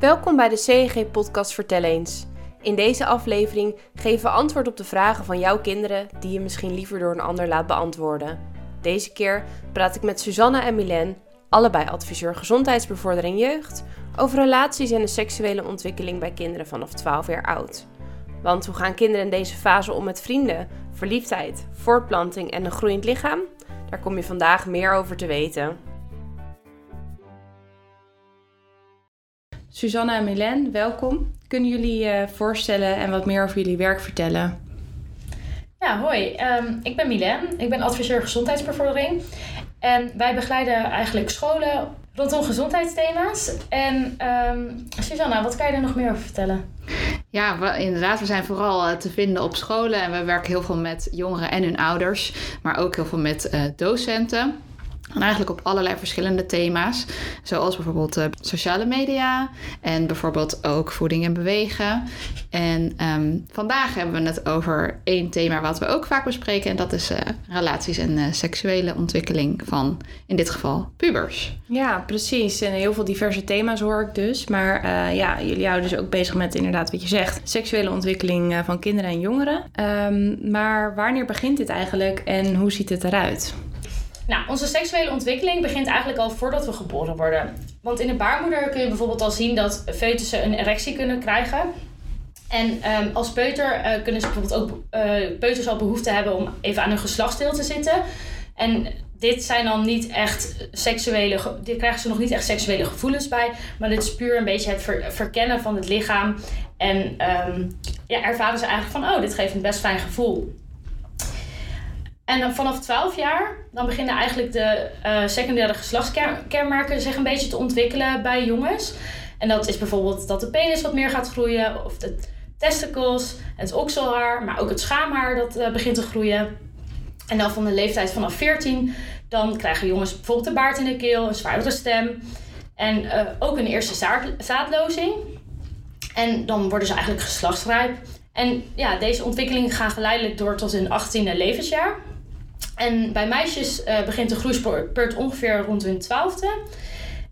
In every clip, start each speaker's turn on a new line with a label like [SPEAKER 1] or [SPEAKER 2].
[SPEAKER 1] Welkom bij de CEG Podcast Vertel eens. In deze aflevering geven we antwoord op de vragen van jouw kinderen die je misschien liever door een ander laat beantwoorden. Deze keer praat ik met Susanna en Milen, allebei adviseur gezondheidsbevordering jeugd, over relaties en de seksuele ontwikkeling bij kinderen vanaf 12 jaar oud. Want hoe gaan kinderen in deze fase om met vrienden, verliefdheid, voortplanting en een groeiend lichaam? Daar kom je vandaag meer over te weten. Susanna en Milen, welkom. Kunnen jullie je uh, voorstellen en wat meer over jullie werk vertellen?
[SPEAKER 2] Ja, hoi. Um, ik ben Milen. Ik ben adviseur gezondheidsbevordering. En wij begeleiden eigenlijk scholen rondom gezondheidsthema's. En um, Susanna, wat kan je er nog meer over vertellen?
[SPEAKER 3] Ja, we, inderdaad. We zijn vooral uh, te vinden op scholen. En we werken heel veel met jongeren en hun ouders. Maar ook heel veel met uh, docenten. En eigenlijk op allerlei verschillende thema's. Zoals bijvoorbeeld uh, sociale media en bijvoorbeeld ook voeding en bewegen. En um, vandaag hebben we het over één thema wat we ook vaak bespreken. En dat is uh, relaties en uh, seksuele ontwikkeling van, in dit geval, pubers.
[SPEAKER 1] Ja, precies. En heel veel diverse thema's hoor ik dus. Maar ja, jullie houden dus ook bezig met inderdaad wat je zegt. Seksuele ontwikkeling van kinderen en jongeren. Um, maar wanneer begint dit eigenlijk en hoe ziet het eruit?
[SPEAKER 2] Nou, onze seksuele ontwikkeling begint eigenlijk al voordat we geboren worden. Want in de baarmoeder kun je bijvoorbeeld al zien dat foetussen een erectie kunnen krijgen. En um, als peuter uh, kunnen ze bijvoorbeeld ook uh, peuters al behoefte hebben om even aan hun geslachtsdeel te zitten. En dit zijn dan niet echt seksuele, dit krijgen ze nog niet echt seksuele gevoelens bij. Maar dit is puur een beetje het ver, verkennen van het lichaam. En um, ja, ervaren ze eigenlijk van, oh, dit geeft een best fijn gevoel. En dan vanaf 12 jaar, dan beginnen eigenlijk de uh, secundaire geslachtskenmerken zich een beetje te ontwikkelen bij jongens. En dat is bijvoorbeeld dat de penis wat meer gaat groeien, of de testicles, het okselhaar, maar ook het schaamhaar dat uh, begint te groeien. En dan van de leeftijd vanaf 14, dan krijgen jongens bijvoorbeeld een baard in de keel, een zwaardere stem en uh, ook een eerste zaad, zaadlozing. En dan worden ze eigenlijk geslachtsrijp. En ja, deze ontwikkelingen gaan geleidelijk door tot hun 18e levensjaar. En bij meisjes uh, begint de groeispurt ongeveer rond hun twaalfde.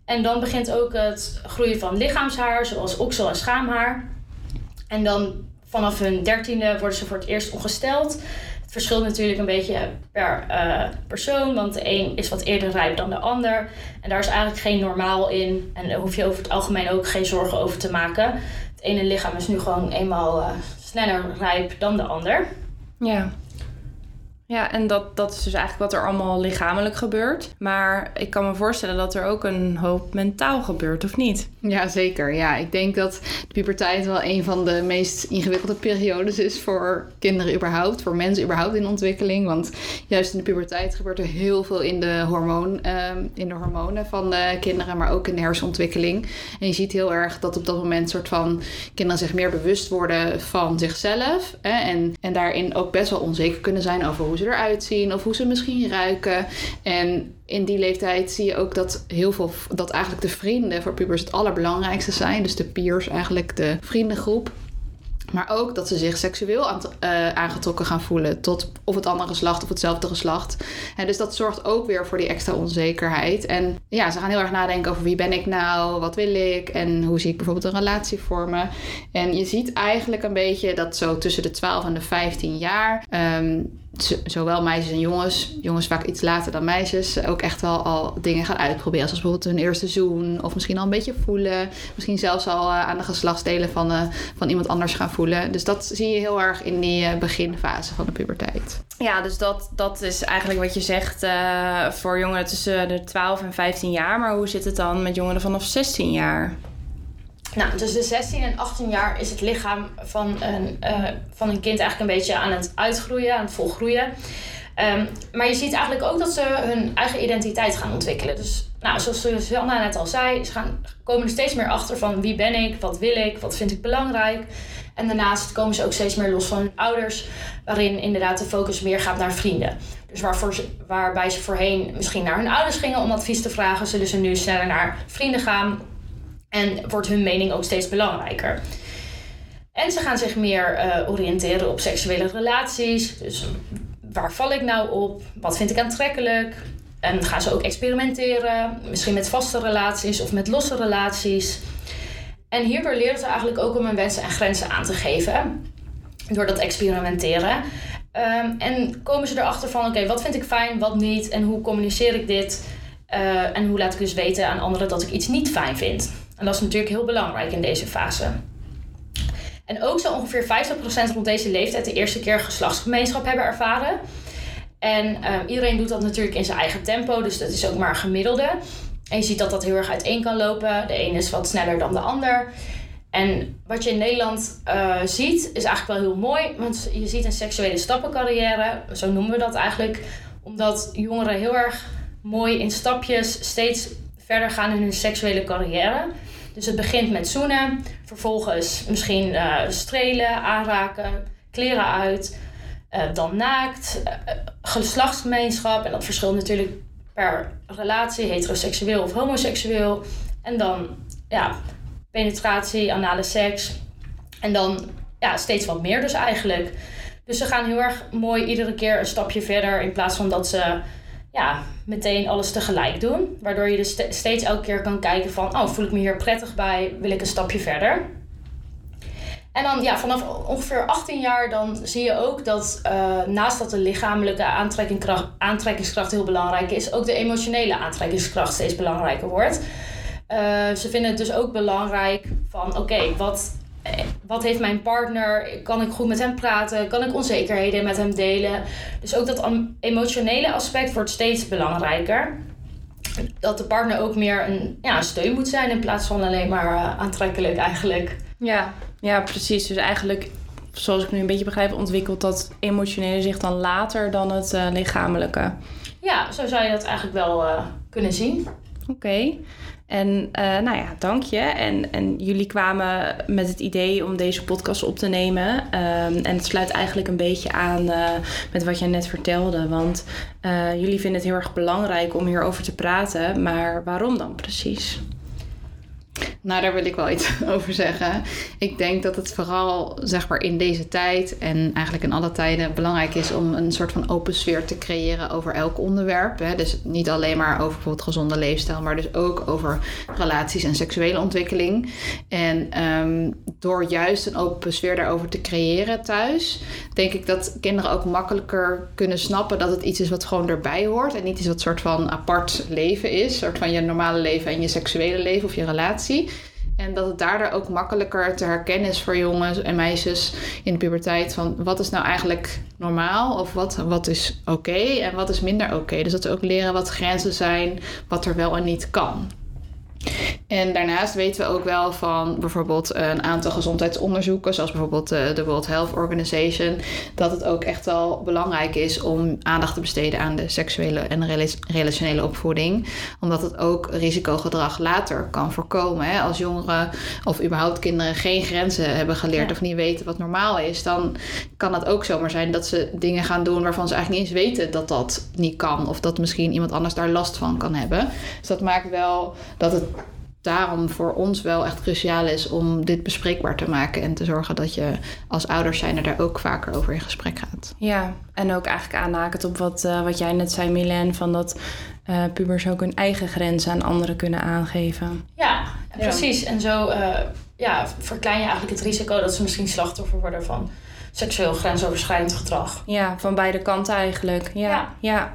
[SPEAKER 2] En dan begint ook het groeien van lichaamshaar, zoals oksel- en schaamhaar. En dan vanaf hun dertiende worden ze voor het eerst ongesteld. Het verschilt natuurlijk een beetje per uh, persoon, want de een is wat eerder rijp dan de ander. En daar is eigenlijk geen normaal in. En daar hoef je over het algemeen ook geen zorgen over te maken. Het ene lichaam is nu gewoon eenmaal uh, sneller rijp dan de ander.
[SPEAKER 1] Ja. Ja, en dat, dat is dus eigenlijk wat er allemaal lichamelijk gebeurt. Maar ik kan me voorstellen dat er ook een hoop mentaal gebeurt, of niet?
[SPEAKER 3] Ja, zeker. Ja, ik denk dat de puberteit wel een van de meest ingewikkelde periodes is voor kinderen überhaupt, voor mensen überhaupt in ontwikkeling. Want juist in de puberteit gebeurt er heel veel in de, hormoon, uh, in de hormonen van de kinderen, maar ook in de hersenontwikkeling. En je ziet heel erg dat op dat moment soort van kinderen zich meer bewust worden van zichzelf. Hè, en, en daarin ook best wel onzeker kunnen zijn over hoe ze eruit zien of hoe ze misschien ruiken. En in die leeftijd zie je ook dat heel veel dat eigenlijk de vrienden voor pubers het allerbelangrijkste zijn. Dus de peers, eigenlijk de vriendengroep. Maar ook dat ze zich seksueel uh, aangetrokken gaan voelen tot of het andere geslacht of hetzelfde geslacht. En dus dat zorgt ook weer voor die extra onzekerheid. En ja, ze gaan heel erg nadenken over wie ben ik nou, wat wil ik en hoe zie ik bijvoorbeeld een relatie vormen. En je ziet eigenlijk een beetje dat zo tussen de 12 en de 15 jaar. Um, zowel meisjes en jongens, jongens vaak iets later dan meisjes, ook echt wel al dingen gaan uitproberen. Zoals bijvoorbeeld hun eerste zoen, of misschien al een beetje voelen. Misschien zelfs al uh, aan de geslachtsdelen van, uh, van iemand anders gaan voelen. Dus dat zie je heel erg in die uh, beginfase van de puberteit.
[SPEAKER 1] Ja, dus dat, dat is eigenlijk wat je zegt voor jongeren tussen de 12 en 15 jaar. Maar hoe zit het dan met jongeren vanaf 16 jaar?
[SPEAKER 2] Nou, tussen de 16 en 18 jaar is het lichaam van een, uh, van een kind eigenlijk een beetje aan het uitgroeien, aan het volgroeien. Um, maar je ziet eigenlijk ook dat ze hun eigen identiteit gaan ontwikkelen. Dus nou, zoals Susanna net al zei, ze gaan, komen er steeds meer achter van wie ben ik, wat wil ik, wat vind ik belangrijk. En daarnaast komen ze ook steeds meer los van hun ouders, waarin inderdaad de focus meer gaat naar vrienden. Dus waarbij ze voorheen misschien naar hun ouders gingen om advies te vragen, zullen ze nu sneller naar vrienden gaan en wordt hun mening ook steeds belangrijker. En ze gaan zich meer uh, oriënteren op seksuele relaties. Dus waar val ik nou op? Wat vind ik aantrekkelijk? En gaan ze ook experimenteren, misschien met vaste relaties of met losse relaties. En hierdoor leren ze eigenlijk ook om hun wensen en grenzen aan te geven. Door dat experimenteren. Ehm, en komen ze erachter van, oké, wat vind ik fijn, wat niet en hoe communiceer ik dit? Uh, en hoe laat ik dus weten aan anderen dat ik iets niet fijn vind? En dat is natuurlijk heel belangrijk in deze fase. En ook zal ongeveer 50% rond deze leeftijd de eerste keer geslachtsgemeenschap hebben ervaren. En uh, iedereen doet dat natuurlijk in zijn eigen tempo, dus dat is ook maar een gemiddelde. En je ziet dat dat heel erg uiteen kan lopen. De een is wat sneller dan de ander. En wat je in Nederland uh, ziet, is eigenlijk wel heel mooi. Want je ziet een seksuele stappencarrière, zo noemen we dat eigenlijk. Omdat jongeren heel erg mooi in stapjes steeds verder gaan in hun seksuele carrière. Dus het begint met zoenen, vervolgens misschien uh, strelen, aanraken, kleren uit, uh, dan naakt, geslachtsgemeenschap. En dat verschilt natuurlijk per relatie, heteroseksueel of homoseksueel. En dan ja, penetratie, anale seks. En dan ja, steeds wat meer dus eigenlijk. Dus ze gaan heel erg mooi iedere keer een stapje verder in plaats van dat ze ja, meteen alles tegelijk doen. Waardoor je dus steeds elke keer kan kijken van, oh, voel ik me hier prettig bij, wil ik een stapje verder. En dan ja, vanaf ongeveer 18 jaar dan zie je ook dat uh, naast dat de lichamelijke aantrekkingskracht, aantrekkingskracht heel belangrijk is, ook de emotionele aantrekkingskracht steeds belangrijker wordt. Uh, ze vinden het dus ook belangrijk van oké, wat, wat heeft mijn partner? Kan ik goed met hem praten? Kan ik onzekerheden met hem delen? Dus ook dat emotionele aspect wordt steeds belangrijker. Dat de partner ook meer een ja, steun moet zijn in plaats van alleen maar uh, aantrekkelijk eigenlijk.
[SPEAKER 1] Ja, ja, precies. Dus eigenlijk, zoals ik nu een beetje begrijp, ontwikkelt dat emotionele zich dan later dan het uh, lichamelijke.
[SPEAKER 2] Ja, zo zou je dat eigenlijk wel uh, kunnen zien.
[SPEAKER 1] Oké. Okay. En uh, nou ja, dank je. En, en jullie kwamen met het idee om deze podcast op te nemen. Um, en het sluit eigenlijk een beetje aan uh, met wat jij net vertelde. Want uh, jullie vinden het heel erg belangrijk om hierover te praten. Maar waarom dan precies?
[SPEAKER 3] Nou, daar wil ik wel iets over zeggen. Ik denk dat het vooral zeg maar, in deze tijd en eigenlijk in alle tijden belangrijk is om een soort van open sfeer te creëren over elk onderwerp. Hè. Dus niet alleen maar over bijvoorbeeld gezonde leefstijl, maar dus ook over relaties en seksuele ontwikkeling. En um, door juist een open sfeer daarover te creëren thuis, denk ik dat kinderen ook makkelijker kunnen snappen dat het iets is wat gewoon erbij hoort en niet iets wat soort van apart leven is, een soort van je normale leven en je seksuele leven of je relatie. En dat het daardoor ook makkelijker te herkennen is voor jongens en meisjes in de puberteit van wat is nou eigenlijk normaal of wat, wat is oké en wat is minder oké. Dus dat ze ook leren wat grenzen zijn, wat er wel en niet kan. En daarnaast weten we ook wel van bijvoorbeeld een aantal gezondheidsonderzoeken, zoals bijvoorbeeld de World Health Organization, dat het ook echt wel belangrijk is om aandacht te besteden aan de seksuele en relationele opvoeding. Omdat het ook risicogedrag later kan voorkomen. Hè? Als jongeren of überhaupt kinderen geen grenzen hebben geleerd ja. of niet weten wat normaal is, dan kan het ook zomaar zijn dat ze dingen gaan doen waarvan ze eigenlijk niet eens weten dat dat niet kan. Of dat misschien iemand anders daar last van kan hebben. Dus dat maakt wel dat het daarom voor ons wel echt cruciaal is om dit bespreekbaar te maken en te zorgen dat je als ouders zijn er daar ook vaker over in gesprek gaat.
[SPEAKER 1] Ja, en ook eigenlijk aanhakend op wat, uh, wat jij net zei, Milen, van dat uh, pubers ook hun eigen grenzen aan anderen kunnen aangeven.
[SPEAKER 2] Ja, precies. En zo uh, ja, verklein je eigenlijk het risico dat ze misschien slachtoffer worden van seksueel grensoverschrijdend gedrag.
[SPEAKER 1] Ja, van beide kanten eigenlijk. Ja, ja. ja.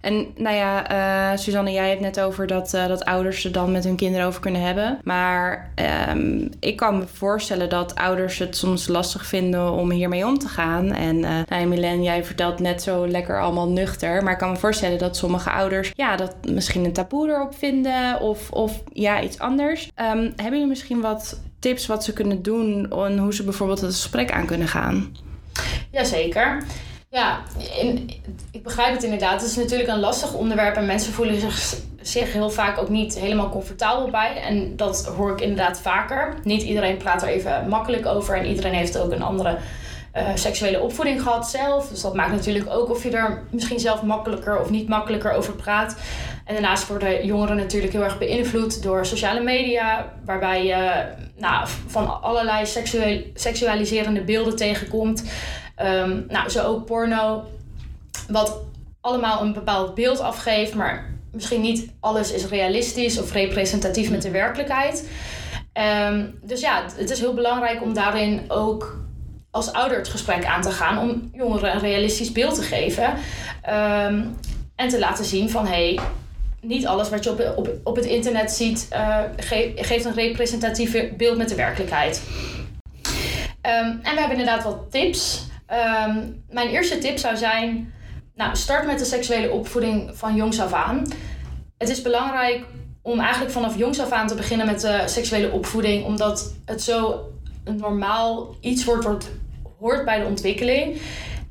[SPEAKER 1] En nou ja, uh, Suzanne, jij hebt net over dat, uh, dat ouders er dan met hun kinderen over kunnen hebben. Maar um, ik kan me voorstellen dat ouders het soms lastig vinden om hiermee om te gaan. En uh, nou, Milen, jij vertelt net zo lekker allemaal nuchter. Maar ik kan me voorstellen dat sommige ouders ja, dat misschien een taboe erop vinden of, of ja, iets anders. Um, hebben jullie misschien wat tips wat ze kunnen doen en hoe ze bijvoorbeeld het gesprek aan kunnen gaan?
[SPEAKER 2] Jazeker. Ja, in, ik begrijp het inderdaad. Het is natuurlijk een lastig onderwerp en mensen voelen zich, zich heel vaak ook niet helemaal comfortabel bij. En dat hoor ik inderdaad vaker. Niet iedereen praat er even makkelijk over en iedereen heeft ook een andere uh, seksuele opvoeding gehad zelf. Dus dat maakt natuurlijk ook of je er misschien zelf makkelijker of niet makkelijker over praat. En daarnaast worden jongeren natuurlijk heel erg beïnvloed door sociale media, waarbij je nou, van allerlei seksueel, seksualiserende beelden tegenkomt. Um, nou, zo ook porno, wat allemaal een bepaald beeld afgeeft, maar misschien niet alles is realistisch of representatief met de werkelijkheid. Ehm, dus ja, het is heel belangrijk om daarin ook als ouder het gesprek aan te gaan om jongeren een realistisch beeld te geven. Ehm, en te laten zien van hé, hey, niet alles wat je op, op, op het internet ziet uh, geeft een representatief beeld met de werkelijkheid. Um, en we hebben inderdaad wat tips. Um, mijn eerste tip zou zijn: nou, start met de seksuele opvoeding van jongs af aan. Het is belangrijk om eigenlijk vanaf jongs af aan te beginnen met de seksuele opvoeding, omdat het zo een normaal iets wordt hoort bij de ontwikkeling.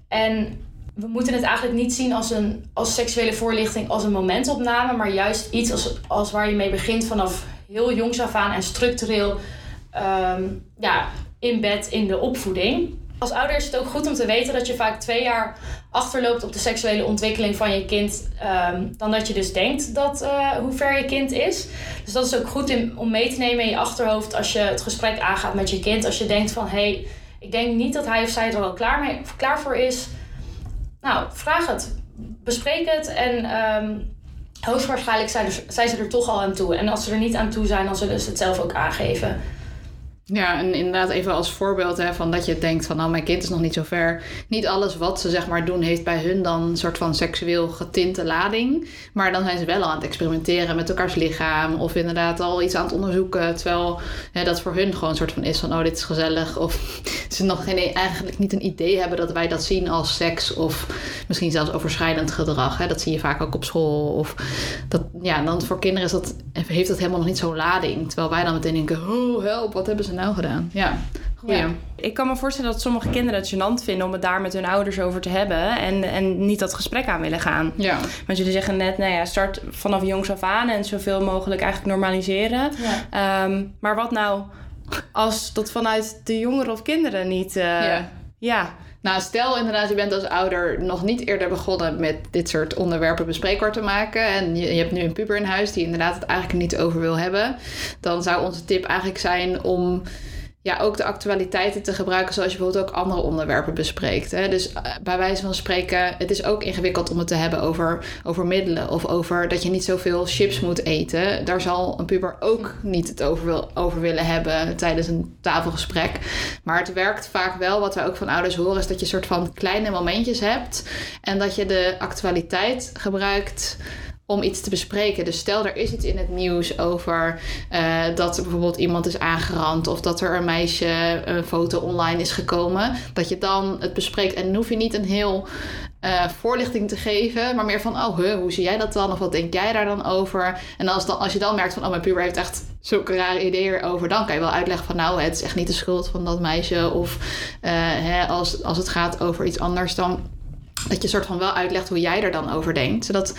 [SPEAKER 2] En we moeten het eigenlijk niet zien als, een, als seksuele voorlichting, als een momentopname, maar juist iets als, als waar je mee begint vanaf heel jongs af aan en structureel um, ja, in bed in de opvoeding. Als ouder is het ook goed om te weten dat je vaak twee jaar achterloopt op de seksuele ontwikkeling van je kind, um, dan dat je dus denkt dat uh, hoe ver je kind is. Dus dat is ook goed om mee te nemen in je achterhoofd als je het gesprek aangaat met je kind. Als je denkt van hé, hey, ik denk niet dat hij of zij er al klaar, mee, klaar voor is. Nou, vraag het. Bespreek het en um, hoogstwaarschijnlijk zijn, zijn ze er toch al aan toe. En als ze er niet aan toe zijn, dan zullen ze het zelf ook aangeven.
[SPEAKER 3] Ja, en inderdaad even als voorbeeld hè, van dat je denkt van nou mijn kind is nog niet zo ver. Niet alles wat ze zeg maar doen heeft bij hun dan een soort van seksueel getinte lading. Maar dan zijn ze wel aan het experimenteren met elkaars lichaam. Of inderdaad al iets aan het onderzoeken. Terwijl hè, dat voor hun gewoon een soort van is van oh dit is gezellig. Of ze nog geen, eigenlijk niet een idee hebben dat wij dat zien als seks. Of misschien zelfs overschrijdend gedrag. Hè. Dat zie je vaak ook op school. Of dat, ja, dan voor kinderen is dat, heeft dat helemaal nog niet zo'n lading. Terwijl wij dan meteen denken oh help wat hebben ze nou gedaan. Ja, goeie. Ja.
[SPEAKER 1] Ik kan me voorstellen dat sommige kinderen het gênant vinden om het daar met hun ouders over te hebben en, en niet dat gesprek aan willen gaan.
[SPEAKER 3] Ja.
[SPEAKER 1] Want jullie zeggen net, nou ja, start vanaf jongs af aan en zoveel mogelijk eigenlijk normaliseren. Ja. Um, maar wat nou als dat vanuit de jongeren of kinderen niet. Uh, ja. ja.
[SPEAKER 3] Nou, stel inderdaad, je bent als ouder nog niet eerder begonnen met dit soort onderwerpen bespreekbaar te maken. En je, je hebt nu een puber in huis die inderdaad het eigenlijk niet over wil hebben. Dan zou onze tip eigenlijk zijn om ja, ook de actualiteiten te gebruiken zoals je bijvoorbeeld ook andere onderwerpen bespreekt. Hè? Dus eh, bij wijze van spreken, het is ook ingewikkeld om het te hebben over, over middelen of over dat je niet zoveel chips moet eten. Daar zal een puber ook niet het over, wil, over willen hebben tijdens een tafelgesprek. Maar het werkt vaak wel, wat wij ook van ouders horen, is dat je een soort van kleine momentjes hebt en dat je de actualiteit gebruikt om iets te bespreken. Dus stel er is iets in het nieuws over uh, dat er bijvoorbeeld iemand is aangerand of dat er een meisje een foto online is gekomen, dat je dan het bespreekt en hoef je niet een heel uh, voorlichting te geven, maar meer van oh hoe zie jij dat dan of wat denk jij daar dan over? En als, dan, als je dan merkt van oh mijn puber heeft echt zulke rare ideeën erover, dan kan je wel uitleggen van nou het is echt niet de schuld van dat meisje of uh, hè, als, als het gaat over iets anders dan dat je soort van wel uitlegt hoe jij er dan over denkt. Zodat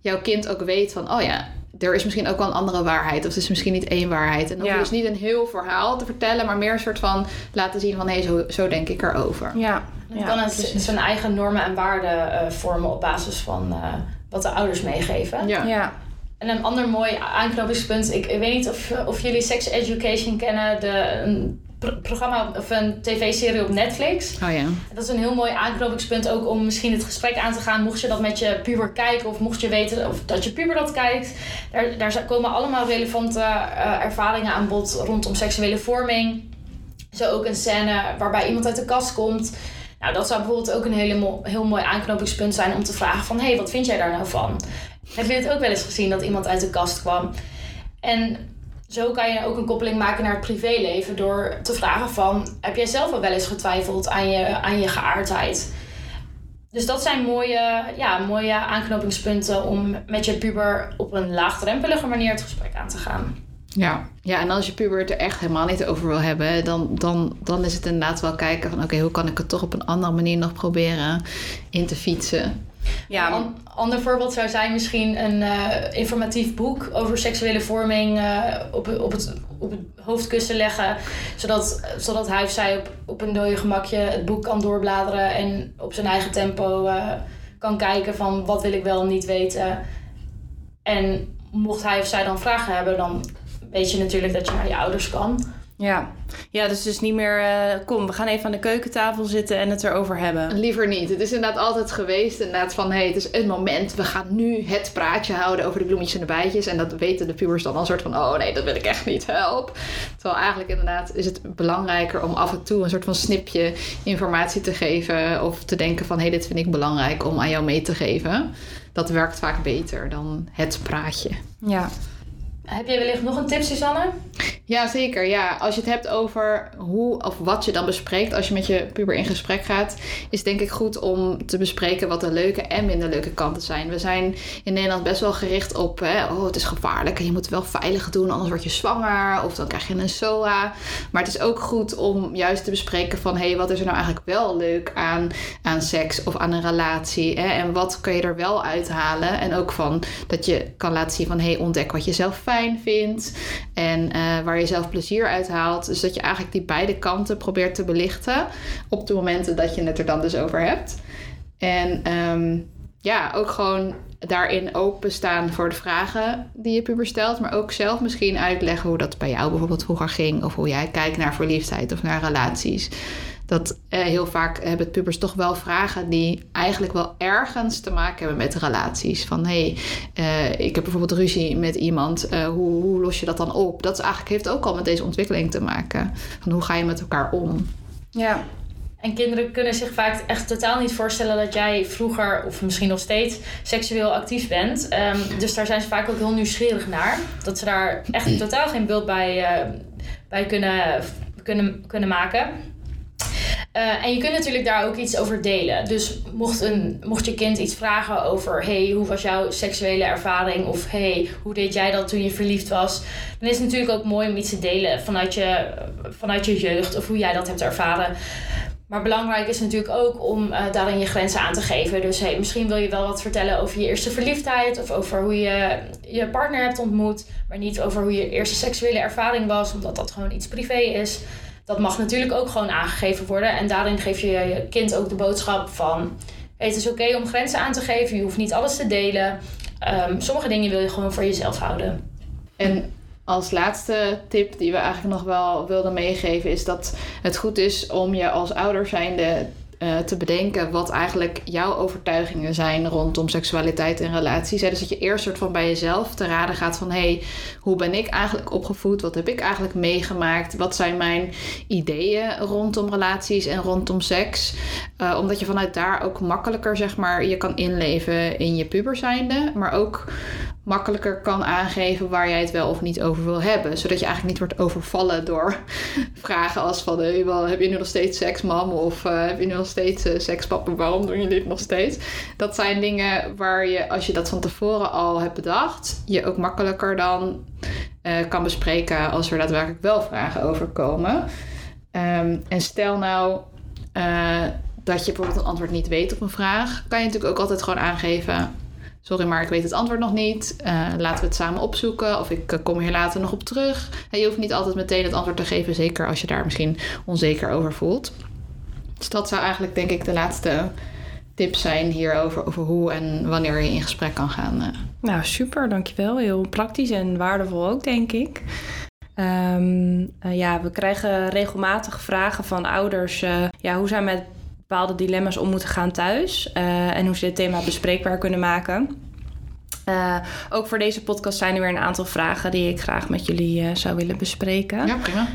[SPEAKER 3] jouw kind ook weet van, oh ja, er is misschien ook wel een andere waarheid. Of het is misschien niet één waarheid. En dan hoef je dus niet een heel verhaal te vertellen, maar meer een soort van laten zien van hé, hey, zo, zo denk ik erover.
[SPEAKER 2] Ja, ja kan het zijn eigen normen en waarden uh, vormen op basis van uh, wat de ouders meegeven.
[SPEAKER 1] Ja. ja.
[SPEAKER 2] En een ander mooi aanknopingspunt, ik, ik weet niet of, of jullie sex education kennen, de, programma of een tv-serie op Netflix.
[SPEAKER 3] Oh ja.
[SPEAKER 2] Dat is een heel mooi aanknopingspunt ook om misschien het gesprek aan te gaan. Mocht je dat met je puber kijken of mocht je weten of dat je puber dat kijkt. Daar, daar komen allemaal relevante uh, ervaringen aan bod rondom seksuele vorming. Zo ook een scène waarbij iemand uit de kast komt. Nou, dat zou bijvoorbeeld ook een hele heel mooi aanknopingspunt zijn om te vragen van... hé, hey, wat vind jij daar nou van? Heb je het ook wel eens gezien dat iemand uit de kast kwam? En zo kan je ook een koppeling maken naar het privéleven door te vragen van... heb jij zelf wel eens getwijfeld aan je, aan je geaardheid? Dus dat zijn mooie, ja, mooie aanknopingspunten om met je puber op een laagdrempelige manier het gesprek aan te gaan.
[SPEAKER 3] Ja, ja en als je puber het er echt helemaal niet over wil hebben, dan, dan, dan is het inderdaad wel kijken van oké, hoe kan ik het toch op een andere manier nog proberen in te fietsen.
[SPEAKER 2] Ja, een ander voorbeeld zou zijn misschien een uh, informatief boek over seksuele vorming uh, op, op, het, op het hoofdkussen leggen. Zodat, zodat hij of zij op, op een dode gemakje het boek kan doorbladeren en op zijn eigen tempo uh, kan kijken van wat wil ik wel niet weten. En mocht hij of zij dan vragen hebben, dan weet je natuurlijk dat je naar je ouders kan.
[SPEAKER 1] Ja. ja, dus dus niet meer, uh, kom, we gaan even aan de keukentafel zitten en het erover hebben.
[SPEAKER 3] Liever niet. Het is inderdaad altijd geweest, inderdaad van, hé, hey, het is een moment, we gaan nu het praatje houden over de bloemetjes en de bijtjes. En dat weten de pubers dan al een soort van, oh nee, dat wil ik echt niet, help. Terwijl eigenlijk inderdaad is het belangrijker om af en toe een soort van snipje informatie te geven. Of te denken van, hé, hey, dit vind ik belangrijk om aan jou mee te geven. Dat werkt vaak beter dan het praatje.
[SPEAKER 1] Ja.
[SPEAKER 2] Heb jij wellicht nog een tip, Susanne?
[SPEAKER 3] Ja, zeker. Ja, als je het hebt over hoe of wat je dan bespreekt als je met je puber in gesprek gaat, is denk ik goed om te bespreken wat de leuke en minder leuke kanten zijn. We zijn in Nederland best wel gericht op, hè, oh, het is gevaarlijk en je moet het wel veilig doen, anders word je zwanger of dan krijg je een SOA. Maar het is ook goed om juist te bespreken van, hé, hey, wat is er nou eigenlijk wel leuk aan, aan seks of aan een relatie? Hè? En wat kun je er wel uithalen? En ook van dat je kan laten zien van, hé, hey, ontdek wat je zelf fijn vindt en uh, waar je zelf plezier uit haalt. Dus dat je eigenlijk die beide kanten probeert te belichten op de momenten dat je het er dan dus over hebt. En um, ja, ook gewoon daarin openstaan voor de vragen die je puber stelt, maar ook zelf misschien uitleggen hoe dat bij jou bijvoorbeeld vroeger ging of hoe jij kijkt naar verliefdheid of naar relaties dat eh, heel vaak hebben pubers toch wel vragen die eigenlijk wel ergens te maken hebben met relaties. Van hé, hey, uh, ik heb bijvoorbeeld ruzie met iemand, uh, hoe, hoe, los je dat dan op? Dat is eigenlijk, heeft ook al met deze ontwikkeling te maken. Van hoe ga je met elkaar om?
[SPEAKER 2] Ja. En kinderen kunnen zich vaak echt totaal niet voorstellen dat jij vroeger, of misschien nog steeds, seksueel actief bent. Um, dus daar zijn ze vaak ook heel nieuwsgierig naar. Dat ze daar echt totaal geen beeld bij, bij kunnen, kunnen, kunnen maken. Uh, en je kunt natuurlijk daar ook iets over delen. Dus mocht, een, mocht je kind iets vragen over: hey, hoe was jouw seksuele ervaring? Of hey, hoe deed jij dat toen je verliefd was? Dan is het natuurlijk ook mooi om iets te delen vanuit je, vanuit je jeugd of hoe jij dat hebt ervaren. Maar belangrijk is natuurlijk ook om uh, daarin je grenzen aan te geven. Dus hey, misschien wil je wel wat vertellen over je eerste verliefdheid of over hoe je je partner hebt ontmoet, maar niet over hoe je eerste seksuele ervaring was, omdat dat gewoon iets privé is dat mag natuurlijk ook gewoon aangegeven worden. En daarin geef je je kind ook de boodschap van... het is oké om grenzen aan te geven. Je hoeft niet alles te delen. Um, sommige dingen wil je gewoon voor jezelf houden.
[SPEAKER 3] En als laatste tip die we eigenlijk nog wel wilden meegeven... is dat het goed is om je als ouder zijnde uh, te bedenken wat eigenlijk jouw overtuigingen zijn rondom seksualiteit en relaties. Dus dat je eerst soort van bij jezelf te raden gaat van hé, hey, hoe ben ik eigenlijk opgevoed? Wat heb ik eigenlijk meegemaakt? Wat zijn mijn ideeën rondom relaties en rondom seks? Uh, omdat je vanuit daar ook makkelijker zeg maar je kan inleven in je puberzijnde, maar ook makkelijker kan aangeven waar jij het wel of niet over wil hebben. Zodat je eigenlijk niet wordt overvallen door vragen als van... Hey, wel, heb je nu nog steeds seks, mam? Of uh, heb je nu nog steeds uh, seks, papa? Waarom doen jullie dit nog steeds? Dat zijn dingen waar je, als je dat van tevoren al hebt bedacht... je ook makkelijker dan kan bespreken als er daadwerkelijk wel vragen over komen. Um, en stel nou dat je bijvoorbeeld een antwoord niet weet op een vraag... kan je natuurlijk ook altijd gewoon aangeven sorry, maar ik weet het antwoord nog niet. Uh, laten we het samen opzoeken of ik uh, kom hier later nog op terug. Je hoeft niet altijd meteen het antwoord te geven, zeker als je daar misschien onzeker over voelt. Dus dat zou eigenlijk denk ik de laatste tips zijn hierover, over hoe en wanneer je in gesprek kan gaan. Uh.
[SPEAKER 1] Nou, super, dankjewel. Heel praktisch en waardevol ook, denk ik. Um, ja, we krijgen regelmatig vragen van ouders. ja, hoe zijn met bepaalde dilemma's om moeten gaan thuis. Uh, en hoe ze dit thema bespreekbaar kunnen maken. Uh, ook voor deze podcast zijn er weer een aantal vragen die ik graag met jullie uh, zou willen bespreken.
[SPEAKER 3] Ja, prima.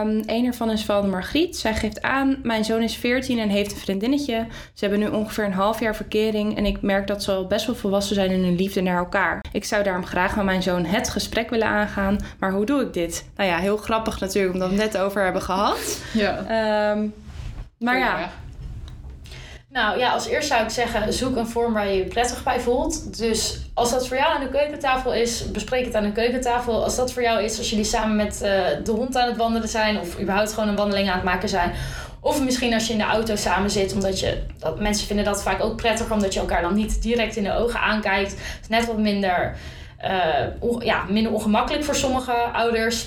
[SPEAKER 1] Um, een ervan is van Margriet. Zij geeft aan: Mijn zoon is 14 en heeft een vriendinnetje. Ze hebben nu ongeveer een half jaar verkering. En ik merk dat ze al best wel volwassen zijn in hun liefde naar elkaar. Ik zou daarom graag met mijn zoon het gesprek willen aangaan. Maar hoe doe ik dit? Nou ja, heel grappig natuurlijk, omdat we het net over hebben gehad.
[SPEAKER 3] Ja.
[SPEAKER 1] Um, maar ja.
[SPEAKER 2] Nou ja, als eerst zou ik zeggen, zoek een vorm waar je je prettig bij voelt. Dus als dat voor jou aan de keukentafel is, bespreek het aan de keukentafel. Als dat voor jou is, als jullie samen met uh, de hond aan het wandelen zijn... of überhaupt gewoon een wandeling aan het maken zijn... Of misschien als je in de auto samen zit, omdat je... Dat, mensen vinden dat vaak ook prettig, omdat je elkaar dan niet direct in de ogen aankijkt. Het is net wat minder, uh, ja, minder ongemakkelijk voor sommige ouders.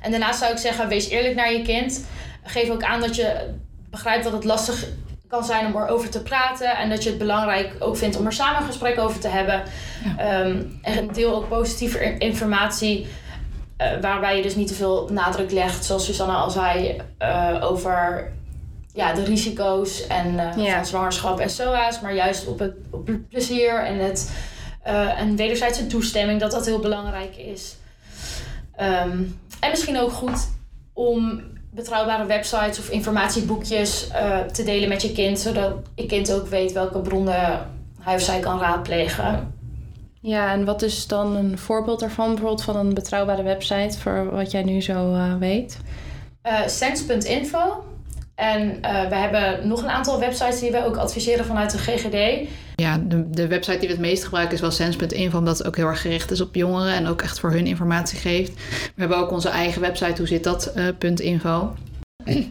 [SPEAKER 2] En daarnaast zou ik zeggen, wees eerlijk naar je kind. Geef ook aan dat je begrijpt dat het lastig kan zijn om erover te praten. En dat je het belangrijk ook vindt om er samen een gesprek over te hebben. Ja. Um, en deel ook positieve informatie. eh, waarbij je dus niet te veel nadruk legt, zoals Susanna al zei, eh, over ja, de risico's en, eh,
[SPEAKER 1] Ja.
[SPEAKER 2] van zwangerschap en SOA's, maar juist op het, op het plezier en het en wederzijdse toestemming, dat dat heel belangrijk is. Ehm, en misschien ook goed om betrouwbare websites of informatieboekjes eh, te delen met je kind, zodat je kind ook weet welke bronnen hij of zij kan raadplegen.
[SPEAKER 1] Ja, en wat is dan een voorbeeld daarvan? Bijvoorbeeld van een betrouwbare website voor wat jij nu zo eh, weet?
[SPEAKER 2] Eh Sense.info. En we hebben nog een aantal websites die we ook adviseren vanuit de GGD.
[SPEAKER 3] Ja, de, de website die we het meest gebruiken is wel sense.info, omdat het ook heel erg gericht is op jongeren en ook echt voor hun informatie geeft. We hebben ook onze eigen website, hoe zit dat, .info.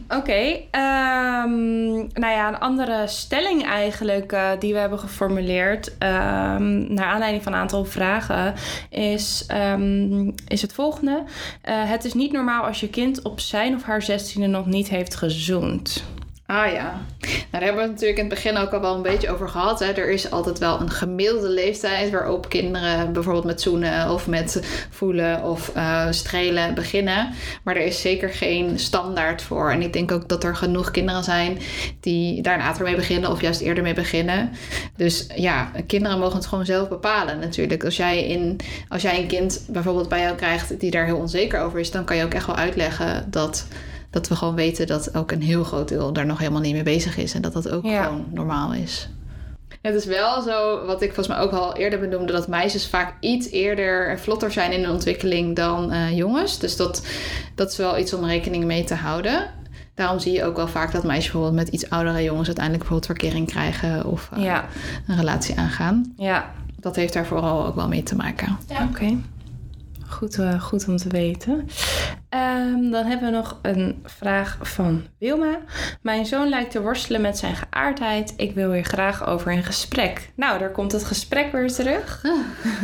[SPEAKER 1] Oké, ehm, nou ja, een andere stelling eigenlijk eh, die we hebben geformuleerd, ehm, naar aanleiding van een aantal vragen, is, ehm, is het volgende. Eh, het is niet normaal als je kind op zijn of haar zestiende nog niet heeft gezoend.
[SPEAKER 3] Ah ja, nou, daar hebben we het natuurlijk in het begin ook al wel een beetje over gehad. Hè. Er is altijd wel een gemiddelde leeftijd waarop kinderen bijvoorbeeld met zoenen of met voelen of eh, strelen beginnen. Maar er is zeker geen standaard voor. En ik denk ook dat er genoeg kinderen zijn die daar later mee beginnen of juist eerder mee beginnen. Dus ja, kinderen mogen het gewoon zelf bepalen natuurlijk. Als jij, in, als jij een kind bijvoorbeeld bij jou krijgt die daar heel onzeker over is, dan kan je ook echt wel uitleggen dat dat we gewoon weten dat ook een heel groot deel daar nog helemaal niet mee bezig is. En dat dat ook
[SPEAKER 1] Ja.
[SPEAKER 3] gewoon normaal is. Het is wel zo, wat ik volgens mij ook al eerder benoemde, dat meisjes vaak iets eerder en vlotter zijn in de ontwikkeling dan eh, jongens. Dus dat, dat is wel iets om rekening mee te houden. Daarom zie je ook wel vaak dat meisjes bijvoorbeeld met iets oudere jongens uiteindelijk bijvoorbeeld verkering krijgen of eh,
[SPEAKER 1] Ja,
[SPEAKER 3] een relatie aangaan.
[SPEAKER 1] ja,
[SPEAKER 3] Dat heeft daar vooral ook wel mee te maken.
[SPEAKER 2] Ja.
[SPEAKER 1] oké. Goed, eh, goed om te weten. Ehm, dan hebben we nog een vraag van Wilma. Mijn zoon lijkt te worstelen met zijn geaardheid. Ik wil hier graag over in gesprek. Nou, daar komt het gesprek weer terug.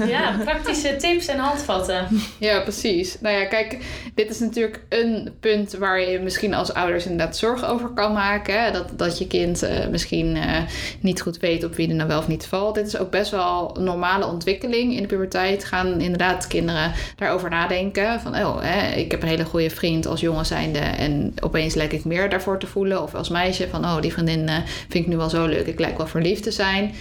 [SPEAKER 2] Ja, praktische tips en handvatten.
[SPEAKER 3] Ja, precies. Nou ja, kijk, dit is natuurlijk een punt waar je misschien als ouders inderdaad zorgen over kan maken. Hè? Dat, dat je kind eh, misschien eh, niet goed weet op wie er nou wel of niet valt. Dit is ook best wel een normale ontwikkeling in de puberteit. Gaan inderdaad kinderen daarover nadenken. Van, oh, hè, ik heb een hele goede vriend als jongen zijnde en opeens lijk ik meer daarvoor te voelen. Of als meisje van, oh, die vriendin eh, vind ik nu wel zo leuk. Ik lijk wel verliefd te zijn.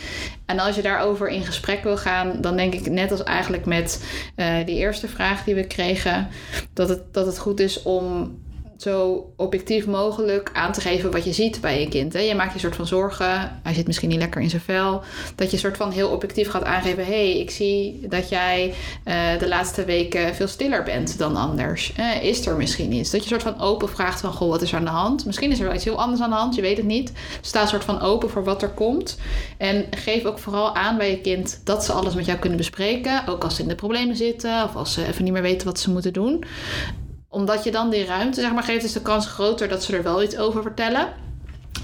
[SPEAKER 3] En als je daarover in gesprek wil gaan, dan denk ik net als eigenlijk met eh, die eerste vraag die we kregen, dat het, dat het goed is om zo objectief mogelijk aan te geven wat je ziet bij je kind. Hè? Je maakt je soort van zorgen, hij zit misschien niet lekker in zijn vel. Dat je soort van heel objectief gaat aangeven: hé, hey, ik zie dat jij eh, de laatste weken veel stiller bent dan anders. Eh, is er misschien iets? Dat je soort van open vraagt van: goh, wat is er aan de hand? Misschien is er wel iets heel anders aan de hand, je weet het niet. Sta soort van open voor wat er komt. En geef ook vooral aan bij je kind dat ze alles met jou kunnen bespreken. Ook als ze in de problemen zitten of als ze even niet meer weten wat ze moeten doen. Omdat je dan die ruimte zeg maar, geeft, is de kans groter dat ze er wel iets over vertellen.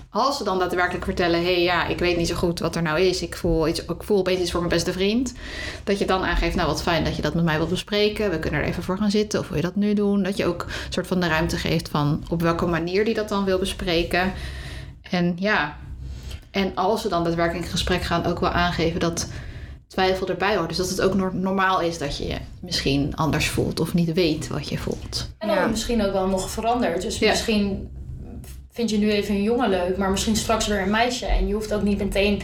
[SPEAKER 3] Als ze dan daadwerkelijk vertellen: hé, hey, ja, ik weet niet zo goed wat er nou is. Ik voel, iets, ik voel opeens iets voor mijn beste vriend. Dat je dan aangeeft: nou, wat fijn dat je dat met mij wilt bespreken. We kunnen er even voor gaan zitten. Of wil je dat nu doen? Dat je ook een soort van de ruimte geeft van op welke manier die dat dan wil bespreken. En ja, en als ze dan daadwerkelijk in gesprek gaan, ook wel aangeven dat twijfel erbij hoort. Dus dat het ook nor- normaal is dat je je misschien anders voelt of niet weet wat je voelt.
[SPEAKER 2] En dan
[SPEAKER 1] Ja.
[SPEAKER 2] misschien ook wel nog veranderd. Dus
[SPEAKER 3] Ja.
[SPEAKER 2] misschien vind je nu even een jongen leuk, maar misschien straks weer een meisje. En je hoeft ook niet meteen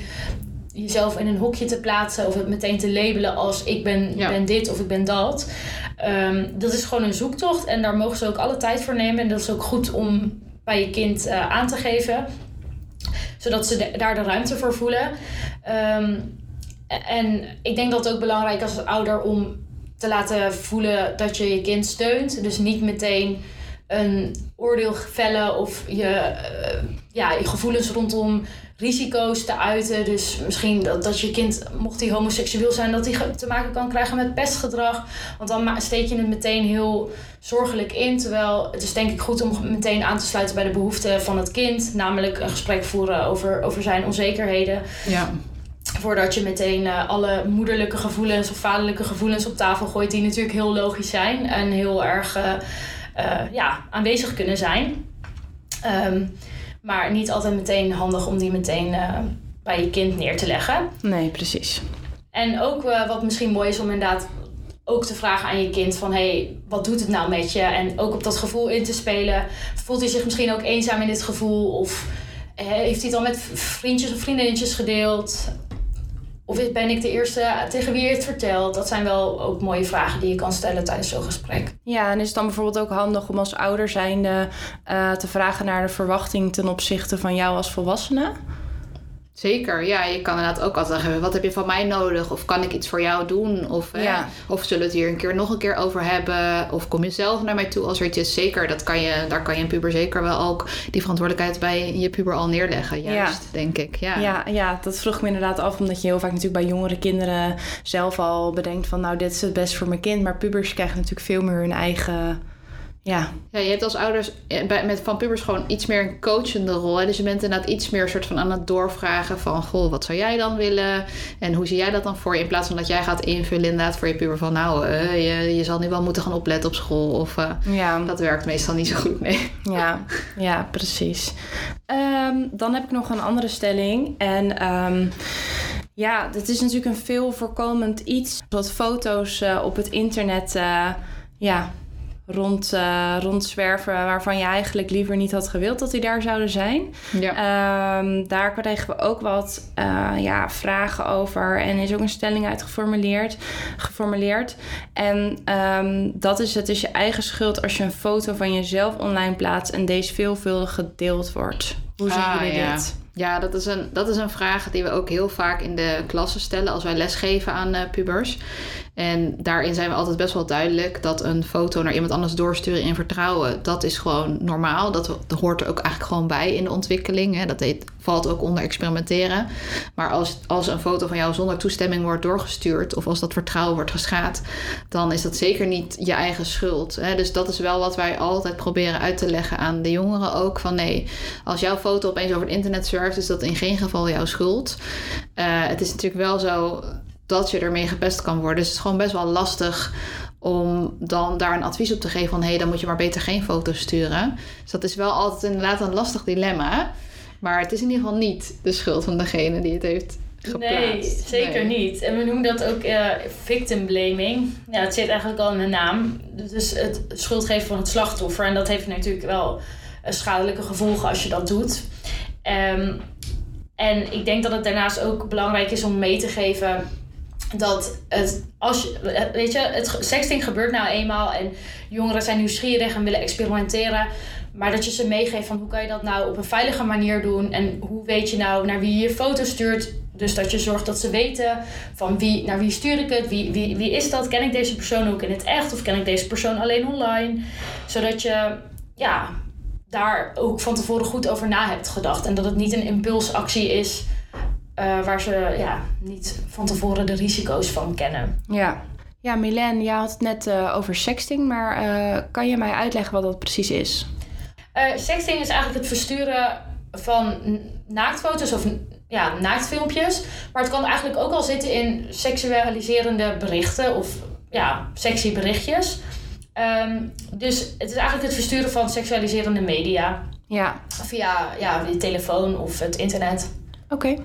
[SPEAKER 2] jezelf in een hokje te plaatsen of het meteen te labelen als ik ben,
[SPEAKER 3] Ja.
[SPEAKER 2] ben dit of ik ben dat. Ehm, dat is gewoon een zoektocht en daar mogen ze ook alle tijd voor nemen. En dat is ook goed om bij je kind eh, aan te geven, zodat ze de- daar de ruimte voor voelen. Ehm, en ik denk dat het ook belangrijk is als ouder om te laten voelen dat je je kind steunt. Dus niet meteen een oordeel vellen of je, eh, ja, je gevoelens rondom risico's te uiten. Dus misschien dat, dat je kind, mocht hij homoseksueel zijn, dat hij te maken kan krijgen met pestgedrag. Want dan steek je het meteen heel zorgelijk in. Terwijl het is denk ik goed om meteen aan te sluiten bij de behoeften van het kind. Namelijk een gesprek voeren over, over zijn onzekerheden.
[SPEAKER 3] Ja,
[SPEAKER 2] Voordat je meteen eh, alle moederlijke gevoelens of vaderlijke gevoelens op tafel gooit, die natuurlijk heel logisch zijn en heel erg eh, eh, ja, aanwezig kunnen zijn. Ehm, maar niet altijd meteen handig om die meteen bij je kind neer te leggen.
[SPEAKER 1] Nee, precies.
[SPEAKER 2] En ook wat misschien mooi is om inderdaad ook te vragen aan je kind van... hé, hey, wat doet het nou met je? En ook op dat gevoel in te spelen. Voelt hij zich misschien ook eenzaam in dit gevoel? Of heeft hij het al met vriendjes of vriendinnetjes gedeeld? Of ben ik de eerste tegen wie je het vertelt? Dat zijn wel ook mooie vragen die je kan stellen tijdens zo'n gesprek.
[SPEAKER 1] Ja, en is het dan bijvoorbeeld ook handig om als ouder zijnde uh, te vragen naar de verwachting ten opzichte van jou als volwassene?
[SPEAKER 3] Zeker, ja. Je kan inderdaad ook altijd zeggen, wat heb je van mij nodig? Of kan ik iets voor jou doen? Of, ja. of zullen we het hier een keer nog een keer over hebben? Of kom je zelf naar mij toe als er iets is? Zeker, dat kan je, daar kan je een puber zeker wel ook die verantwoordelijkheid bij je puber al neerleggen. Juist, denk ik. Ja.
[SPEAKER 1] Ja, ja, dat vroeg me inderdaad af, omdat je heel vaak natuurlijk bij jongere kinderen zelf al bedenkt van nou, dit is het best voor mijn kind. Maar pubers krijgen natuurlijk veel meer hun eigen ja.
[SPEAKER 3] ja, je hebt als ouders eh, met van pubers gewoon iets meer een coachende rol. Hè? Dus je bent inderdaad iets meer soort van aan het doorvragen van... goh, wat zou jij dan willen? En hoe zie jij dat dan voor je? In plaats van dat jij gaat invullen inderdaad voor je puber van... nou, uh, je, je zal nu wel moeten gaan opletten op school. Of uh, ja. dat werkt meestal niet zo goed mee.
[SPEAKER 1] Ja, ja precies. Um, dan heb ik nog een andere stelling. En... Um, ja, dit is natuurlijk een veel voorkomend iets. Wat foto's uh, op het internet ja, rond, uh, rondzwerven waarvan je eigenlijk liever niet had gewild dat die daar zouden zijn. Ja. Um, daar kregen we ook wat uh, ja, vragen over en is ook een stelling uit geformuleerd. geformuleerd. En um, dat is het is je eigen schuld als je een foto van jezelf online plaatst en deze veelvuldig gedeeld wordt. Hoe zien ah, jullie
[SPEAKER 3] ja.
[SPEAKER 1] dit?
[SPEAKER 3] Ja, dat is, een, dat is een vraag die we ook heel vaak in de klassen stellen als wij lesgeven aan uh, pubers. En daarin zijn we altijd best wel duidelijk dat een foto naar iemand anders doorsturen in vertrouwen, dat is gewoon normaal. Dat, hoort er ook eigenlijk gewoon bij in de ontwikkeling. Hè. Dat valt ook onder experimenteren. Maar als, als een foto van jou zonder toestemming wordt doorgestuurd of als dat vertrouwen wordt geschaad, dan is dat zeker niet je eigen schuld. Hè. Dus dat is wel wat wij altijd proberen uit te leggen aan de jongeren ook. Van nee, als jouw foto opeens over het internet surft, is dat in geen geval jouw schuld. Uh, het is natuurlijk wel zo dat je ermee gepest kan worden. Dus het is gewoon best wel lastig om dan daar een advies op te geven van hé, hey, dan moet je maar beter geen foto's sturen. Dus dat is wel altijd inderdaad een lastig dilemma. Maar het is in ieder geval niet de schuld van degene die het heeft geplaatst.
[SPEAKER 2] Nee, zeker niet. En we noemen dat ook uh, victim blaming. Ja, het zit eigenlijk al in de naam. Dus het schuldgeven van het slachtoffer. En dat heeft natuurlijk wel schadelijke gevolgen als je dat doet. Um, en ik denk dat het daarnaast ook belangrijk is om mee te geven dat het, als je, weet je, het sexting gebeurt nou eenmaal en jongeren zijn nieuwsgierig en willen experimenteren. Maar dat je ze meegeeft van hoe kan je dat nou op een veilige manier doen en hoe weet je nou naar wie je je foto stuurt. Dus dat je zorgt dat ze weten van wie, naar wie stuur ik het, wie, wie, wie is dat, ken ik deze persoon ook in het echt of ken ik deze persoon alleen online. Zodat je ja, daar ook van tevoren goed over na hebt gedacht en dat het niet een impulsactie is uh, waar ze ja, niet van tevoren de risico's van kennen.
[SPEAKER 1] Ja, ja Milen, je had het net uh, over sexting, maar uh, kan je mij uitleggen wat dat precies is?
[SPEAKER 2] sexting is eigenlijk het versturen van naaktfoto's of ja, naaktfilmpjes. Maar het kan eigenlijk ook al zitten in seksualiserende berichten of ja, sexy berichtjes. Um, dus het is eigenlijk het versturen van seksualiserende media. Ja. Via ja, de telefoon of het internet.
[SPEAKER 1] Oké.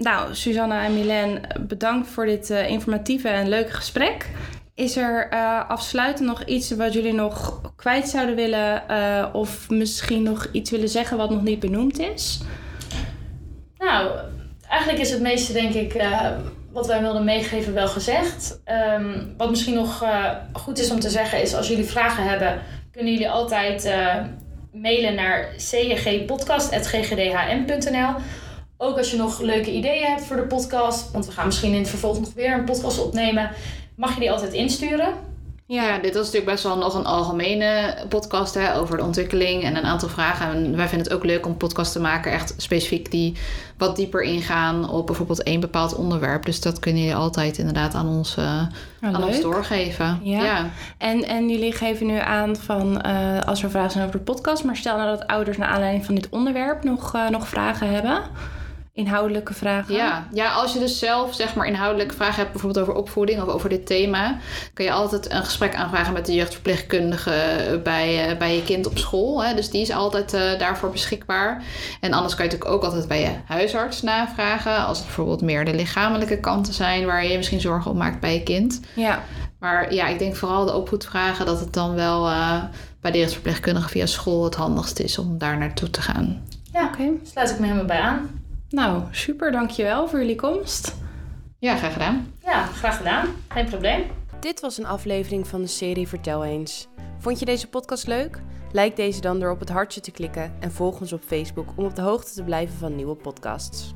[SPEAKER 1] Nou, Susanna en Milen, bedankt voor dit uh, informatieve en leuke gesprek. Is er uh, afsluitend nog iets wat jullie nog kwijt zouden willen? Uh, of misschien nog iets willen zeggen wat nog niet benoemd is?
[SPEAKER 2] Nou, eigenlijk is het meeste denk ik wat wij wilden meegeven wel gezegd. Um, wat misschien nog goed is om te zeggen is als jullie vragen hebben, kunnen jullie altijd mailen naar cgpodcast.ggdhm.nl ook als je nog leuke ideeën hebt voor de podcast, want we gaan misschien in het vervolg nog weer een podcast opnemen, mag je die altijd insturen.
[SPEAKER 3] Ja, dit was natuurlijk best wel nog een algemene podcast hè, over de ontwikkeling en een aantal vragen. En wij vinden het ook leuk om podcast te maken, echt specifiek die wat dieper ingaan op bijvoorbeeld één bepaald onderwerp. Dus dat kun je altijd inderdaad aan ons, uh, aan ons doorgeven. Ja.
[SPEAKER 1] En, en jullie geven nu aan van uh, als er vragen zijn over de podcast, maar stel nou dat ouders naar aanleiding van dit onderwerp nog, uh, nog vragen hebben inhoudelijke vragen?
[SPEAKER 3] Ja. ja, als je dus zelf zeg maar inhoudelijke vragen hebt, bijvoorbeeld over opvoeding of over dit thema, kun je altijd een gesprek aanvragen met de jeugdverpleegkundige bij, uh, bij je kind op school. Hè. Dus die is altijd uh, daarvoor beschikbaar. En anders kan je natuurlijk ook altijd bij je huisarts navragen, als het bijvoorbeeld meer de lichamelijke kanten zijn waar je je misschien zorgen op maakt bij je kind. Ja. Maar ja, ik denk vooral de opvoedvragen dat het dan wel uh, bij de rechtsverpleegkundige via school het handigst is om daar naartoe te gaan.
[SPEAKER 2] Ja, oké. Okay. Sluit ik me helemaal bij aan.
[SPEAKER 1] Nou, super. Dankjewel voor jullie komst.
[SPEAKER 3] Ja, graag gedaan.
[SPEAKER 2] Ja, graag gedaan. Geen probleem.
[SPEAKER 1] Dit was een aflevering van de serie Vertel eens. Vond je deze podcast leuk? Like deze dan door op het hartje te klikken en volg ons op Facebook om op de hoogte te blijven van nieuwe podcasts.